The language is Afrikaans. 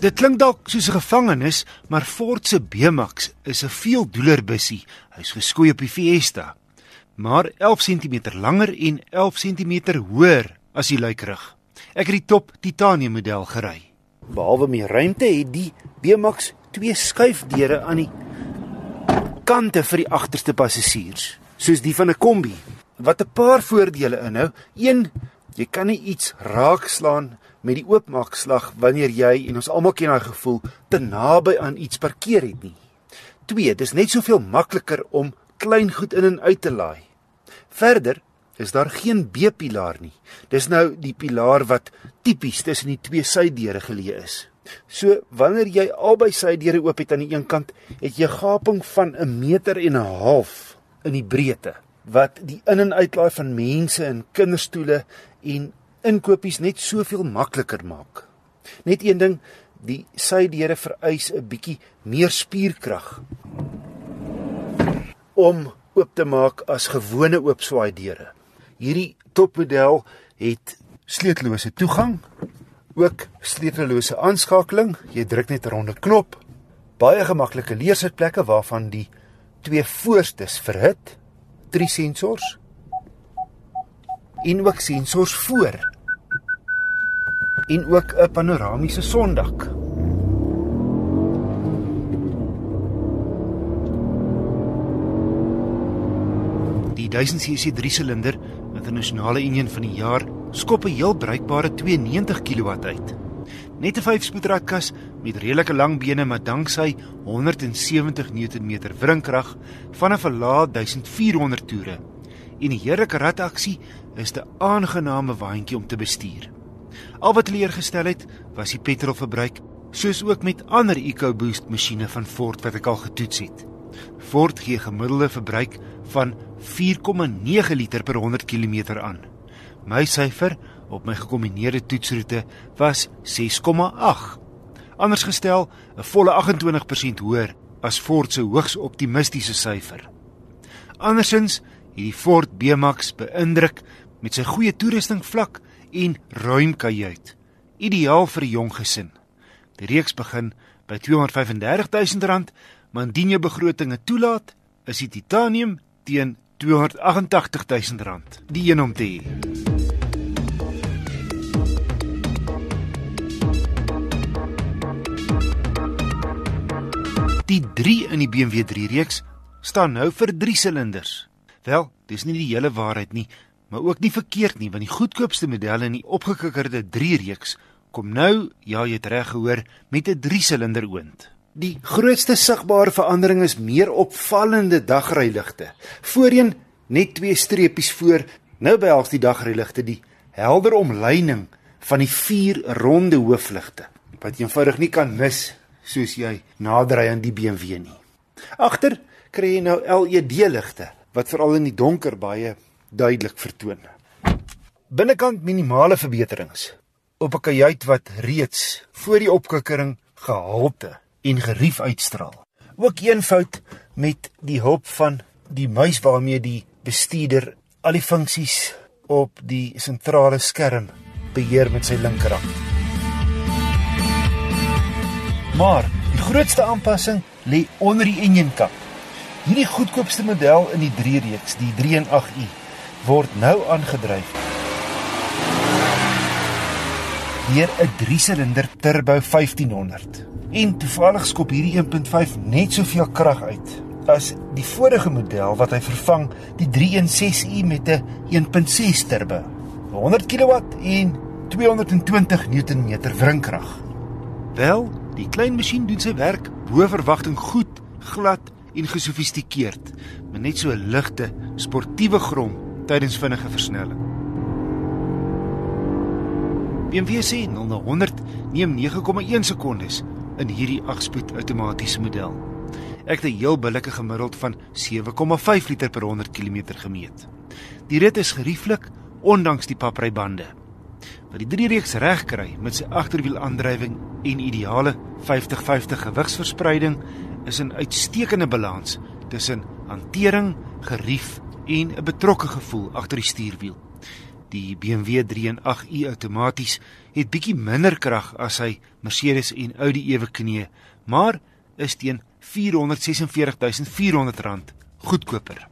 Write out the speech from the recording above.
Dit klink dalk soos 'n gevangenis, maar Ford se B-Max is 'n veeldoeler bussie. Hy's geskoei op die Fiesta, maar 11 cm langer en 11 cm hoër as die luikrug. Ek het die top titanium model gery. Behalwe meer ruimte het die B-Max twee skuifdeure aan die kante vir die agterste passasiers, soos die van 'n kombi. Wat 'n paar voordele inhou. Een, jy kan nie iets raakslaan met die oopmaakslag wanneer jy en ons almal ken daai gevoel te naby aan iets parkeer het nie. 2. Dis net soveel makliker om klein goed in en uit te laai. Verder is daar geen B-pilaar nie. Dis nou die pilaar wat tipies tussen die twee sydeure geleë is. So wanneer jy albei sydeure oop het aan die een kant, het jy 'n gaping van 'n meter en 'n half in die breedte wat die in en uitlaai van mense en kinderstoele en inkopies net soveel makliker maak. Net een ding, die sydeure vereis 'n bietjie meer spierkrag om oop te maak as gewone oopswaai deure. Hierdie topmodel het sleutellose toegang, ook sleutellose aanskakeling. Jy druk net 'n ronde knop. Baie gemaklike leersitplekke waarvan die twee voorstes verhit, drie sensors en ook sensors voor en ook 'n panoramiese sondak. Die 1000cc 3-silinder internasionale enjin van die jaar skop 'n heel bruikbare 92 kW uit. Net 'n 5-spoedradkas met redelike lang bene maar danksy 170 Nm wringkrag vanaf 'n lae 1400 toere. En die heerlike radaksie is 'n aangename waantjie om te bestuur. Al wat leer gestel het, was die petrolverbruik, soos ook met ander EcoBoost masjiene van Ford wat ek al getoets het. Ford gee gemiddelde verbruik van 4,9 liter per 100 km aan. My syfer op my gekombineerde toetsroete was 6,8. Anders gestel, 'n volle 28% hoër as Ford se hoogs optimistiese syfer. Andersins het die Ford B-Max beïndruk met sy goeie toerusting vlak en ruim kajuit. Ideaal vir 'n jong gesin. Die reeks begin by R235 000, maar indien jou begroting dit toelaat, is die titanium teen R288 000 die een om te hê. Die 3 in die BMW 3 reeks staan nou vir 3 silinders. Wel, dis nie die hele waarheid nie, maar ook nie verkeerd nie want die goedkoopste modelle in die opgekikkerde 3 reeks kom nou, ja jy het reg gehoor, met 'n 3-silinder oond. Die grootste sigbare verandering is meer opvallende dagryligte. Voorheen net twee streepies voor, nou behels die dagryligte die helder omlyning van die vier ronde hoofligte wat jy eenvoudig nie kan mis soos jy nader aan die BMW nie. Agter kry jy nou LED ligte wat veral in die donker baie duidelik vertoon. Binnekant minimale verbeterings op 'n kajuit wat reeds voor die opkikkering gehalte en gerief uitstraal. Ook eenvoud met die hulp van die muis waarmee die bestuurder al die funksies op die sentrale skerm beheer met sy linkerhand. Maar die grootste aanpassing lê onder die engine kap. Hierdie goedkoopste model in die 3 reeks, die 318i, word nou aangedryf deur 'n 3-silinder turbo 1500. En toevallig skop hierdie 1.5 net soveel krag uit as die vorige model wat hy vervang, die 316i met 'n 1.6 turbo. 100 kW en 220 Nm wringkrag. Wel, die klein masjien doen sy werk bo verwagting goed, glad en gesofistikeerd, met net so 'n ligte, sportiewe grom tydens vinnige versnelling. BMW sê 0 na 100 neem 9,1 sekondes in hierdie 8-spoed outomatiese model. Ek het 'n heel billike gemiddeld van 7,5 liter per 100 km gemeet. Die rit is gerieflik ondanks die paprybande. Wat die 3 reeks reg kry met sy agterwielaandrywing en ideale 50-50 gewigsverspreiding is 'n uitstekende balans tussen hantering, gerief en 'n betrokke gevoel agter die stuurwiel. Die BMW 3.8i outomaties het bietjie minder krag as sy Mercedes en Audi eweknie, maar is teen R446.400 goedkoper.